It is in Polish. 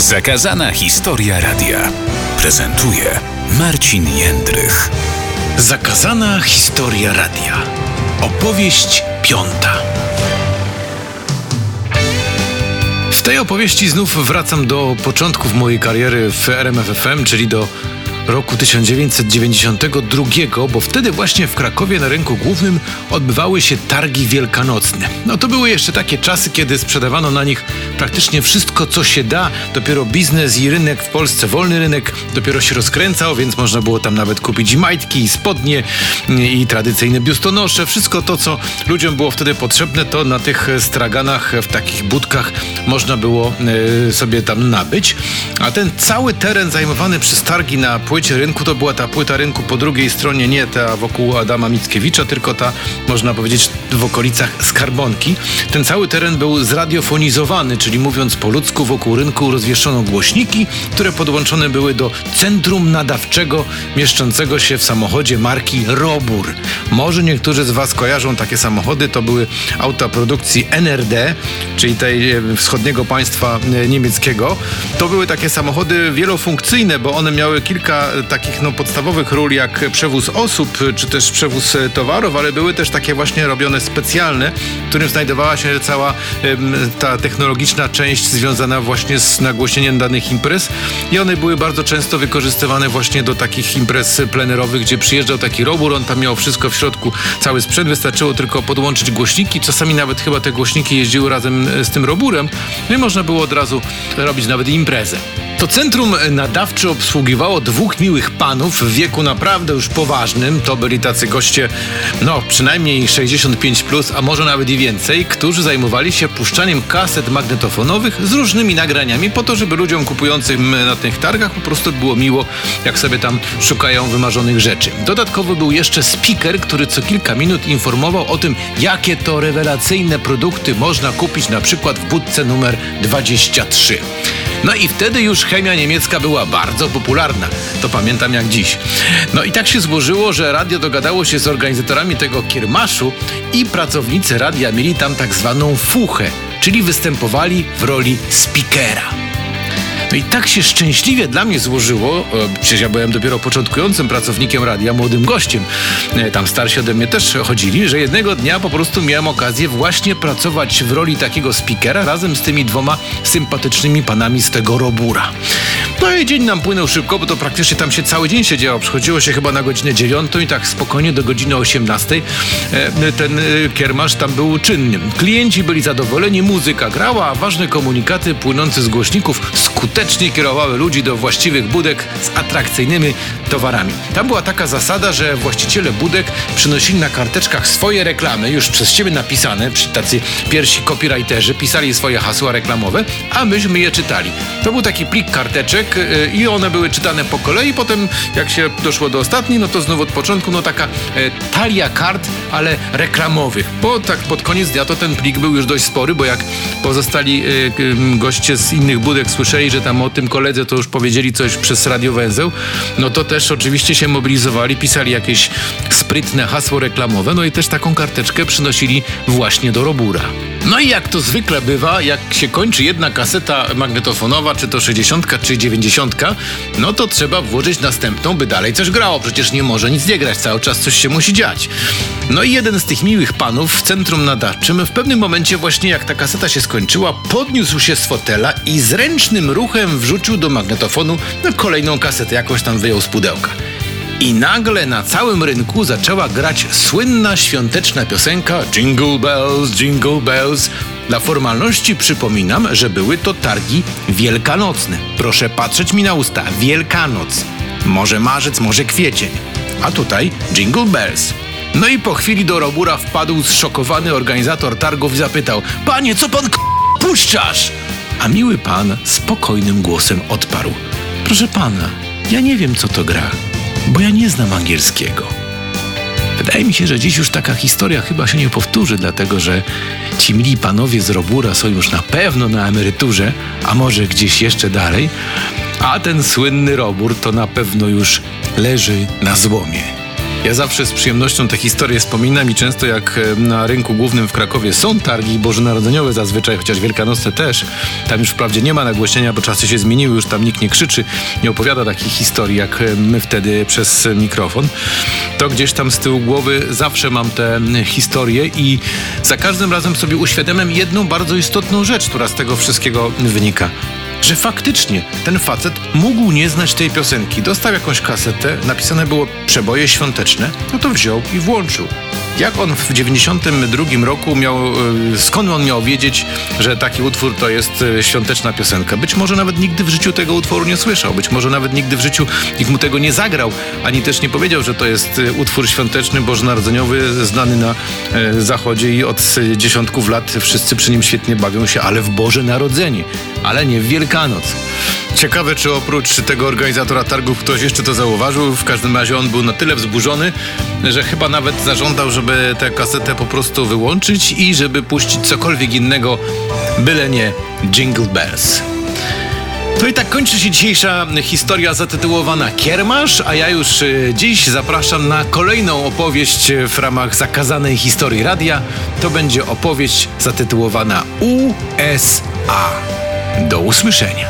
Zakazana historia radia prezentuje Marcin Jędrych. Zakazana historia radia. Opowieść piąta. W tej opowieści znów wracam do początków mojej kariery w RMFFM, czyli do roku 1992, bo wtedy właśnie w Krakowie na rynku głównym odbywały się targi wielkanocne. No to były jeszcze takie czasy, kiedy sprzedawano na nich praktycznie wszystko, co się da. Dopiero biznes i rynek w Polsce, wolny rynek, dopiero się rozkręcał, więc można było tam nawet kupić i majtki, i spodnie, i tradycyjne biustonosze. Wszystko to, co ludziom było wtedy potrzebne, to na tych straganach, w takich budkach można było e, sobie tam nabyć. A ten cały teren zajmowany przez targi na płycie rynku to była ta płyta rynku po drugiej stronie, nie ta wokół Adama Mickiewicza, tylko ta, można powiedzieć, w okolicach Skarbonki. Ten cały teren był zradiofonizowany, czyli mówiąc po ludzku, wokół rynku rozwieszono głośniki, które podłączone były do centrum nadawczego mieszczącego się w samochodzie marki Robur. Może niektórzy z Was kojarzą takie samochody, to były auta produkcji NRD, czyli tej e, wschodniego państwa e, niemieckiego. To były takie samochody wielofunkcyjne, bo one miały kilka takich no, podstawowych ról jak przewóz osób czy też przewóz e, towarów, ale były też takie właśnie robione specjalne, w którym znajdowała się cała ta technologiczna część związana właśnie z nagłośnieniem danych imprez i one były bardzo często wykorzystywane właśnie do takich imprez plenerowych, gdzie przyjeżdżał taki robór, on tam miał wszystko w środku, cały sprzęt, wystarczyło tylko podłączyć głośniki, czasami nawet chyba te głośniki jeździły razem e, z tym roburem, no i można było od razu robić nawet imprezę. To centrum nadawcze obsługiwało dwóch miłych panów w wieku naprawdę już poważnym. To byli tacy goście, no przynajmniej 65, plus, a może nawet i więcej, którzy zajmowali się puszczaniem kaset magnetofonowych z różnymi nagraniami, po to, żeby ludziom kupującym na tych targach po prostu było miło, jak sobie tam szukają wymarzonych rzeczy. Dodatkowo był jeszcze speaker, który co kilka minut informował o tym, jakie to rewelacyjne produkty można kupić na przykład w budce numer 23. No i wtedy już chemia niemiecka była bardzo popularna. To pamiętam jak dziś. No i tak się złożyło, że radio dogadało się z organizatorami tego kiermaszu i pracownicy radia mieli tam tak zwaną fuchę, czyli występowali w roli speakera. No i tak się szczęśliwie dla mnie złożyło, e, przecież ja byłem dopiero początkującym pracownikiem radia, młodym gościem, e, tam starsi ode mnie też chodzili, że jednego dnia po prostu miałem okazję właśnie pracować w roli takiego speakera razem z tymi dwoma sympatycznymi panami z tego Robura. No i dzień nam płynął szybko, bo to praktycznie tam się cały dzień się działo. Przychodziło się chyba na godzinę dziewiątą i tak spokojnie do godziny osiemnastej e, ten kiermasz tam był czynny. Klienci byli zadowoleni, muzyka grała, a ważne komunikaty płynące z głośników skutecznie kierowały ludzi do właściwych budek z atrakcyjnymi towarami. Tam była taka zasada, że właściciele budek przynosili na karteczkach swoje reklamy, już przez siebie napisane, tacy pierwsi copywriterzy pisali swoje hasła reklamowe, a myśmy je czytali. To był taki plik karteczek y, i one były czytane po kolei, potem jak się doszło do ostatniej, no to znowu od początku, no taka e, talia kart, ale reklamowych, bo tak pod koniec dnia to ten plik był już dość spory, bo jak pozostali e, goście z innych budek słyszeli, że tam o tym koledze to już powiedzieli coś przez radiowęzeł, no to też oczywiście się mobilizowali, pisali jakieś sprytne hasło reklamowe, no i też taką karteczkę przynosili właśnie do Robura. No i jak to zwykle bywa, jak się kończy jedna kaseta magnetofonowa, czy to 60, czy 90, no to trzeba włożyć następną, by dalej coś grało. Przecież nie może nic nie grać, cały czas coś się musi dziać. No i jeden z tych miłych panów w centrum nadawczym w pewnym momencie właśnie jak ta kaseta się skończyła, podniósł się z fotela i zręcznym ruchem wrzucił do magnetofonu kolejną kasetę, jakąś tam wyjął z pudełka. I nagle na całym rynku zaczęła grać słynna świąteczna piosenka Jingle Bells, Jingle Bells. Dla formalności przypominam, że były to targi wielkanocne. Proszę patrzeć mi na usta. Wielkanoc. Może marzec, może kwiecień. A tutaj Jingle Bells. No i po chwili do Robura wpadł zszokowany organizator targów i zapytał: Panie, co pan k- puszczasz? A miły pan spokojnym głosem odparł: Proszę pana, ja nie wiem, co to gra bo ja nie znam angielskiego. Wydaje mi się, że dziś już taka historia chyba się nie powtórzy, dlatego że ci mili panowie z Robura są już na pewno na emeryturze, a może gdzieś jeszcze dalej, a ten słynny Robur to na pewno już leży na złomie. Ja zawsze z przyjemnością te historie wspominam i często jak e, na rynku głównym w Krakowie są targi bożonarodzeniowe zazwyczaj, chociaż wielkanocne też, tam już wprawdzie nie ma nagłośnienia, bo czasy się zmieniły, już tam nikt nie krzyczy, nie opowiada takich historii jak e, my wtedy przez mikrofon, to gdzieś tam z tyłu głowy zawsze mam te historie i za każdym razem sobie uświadamiam jedną bardzo istotną rzecz, która z tego wszystkiego wynika że faktycznie ten facet mógł nie znać tej piosenki. Dostał jakąś kasetę, napisane było przeboje świąteczne, no to wziął i włączył. Jak on w 92 roku miał, e, skąd on miał wiedzieć, że taki utwór to jest e, świąteczna piosenka? Być może nawet nigdy w życiu tego utworu nie słyszał, być może nawet nigdy w życiu nikt mu tego nie zagrał, ani też nie powiedział, że to jest e, utwór świąteczny, bożonarodzeniowy, znany na zachodzie i od dziesiątków lat wszyscy przy nim świetnie bawią się, ale w Boże Narodzenie, ale nie w Wielkanoc. Ciekawe, czy oprócz tego organizatora targów ktoś jeszcze to zauważył. W każdym razie on był na tyle wzburzony, że chyba nawet zażądał, żeby tę kasetę po prostu wyłączyć i żeby puścić cokolwiek innego, byle nie Jingle Bells. No i tak kończy się dzisiejsza historia zatytułowana Kiermasz, a ja już y, dziś zapraszam na kolejną opowieść w ramach zakazanej historii radia. To będzie opowieść zatytułowana USA. Do usłyszenia.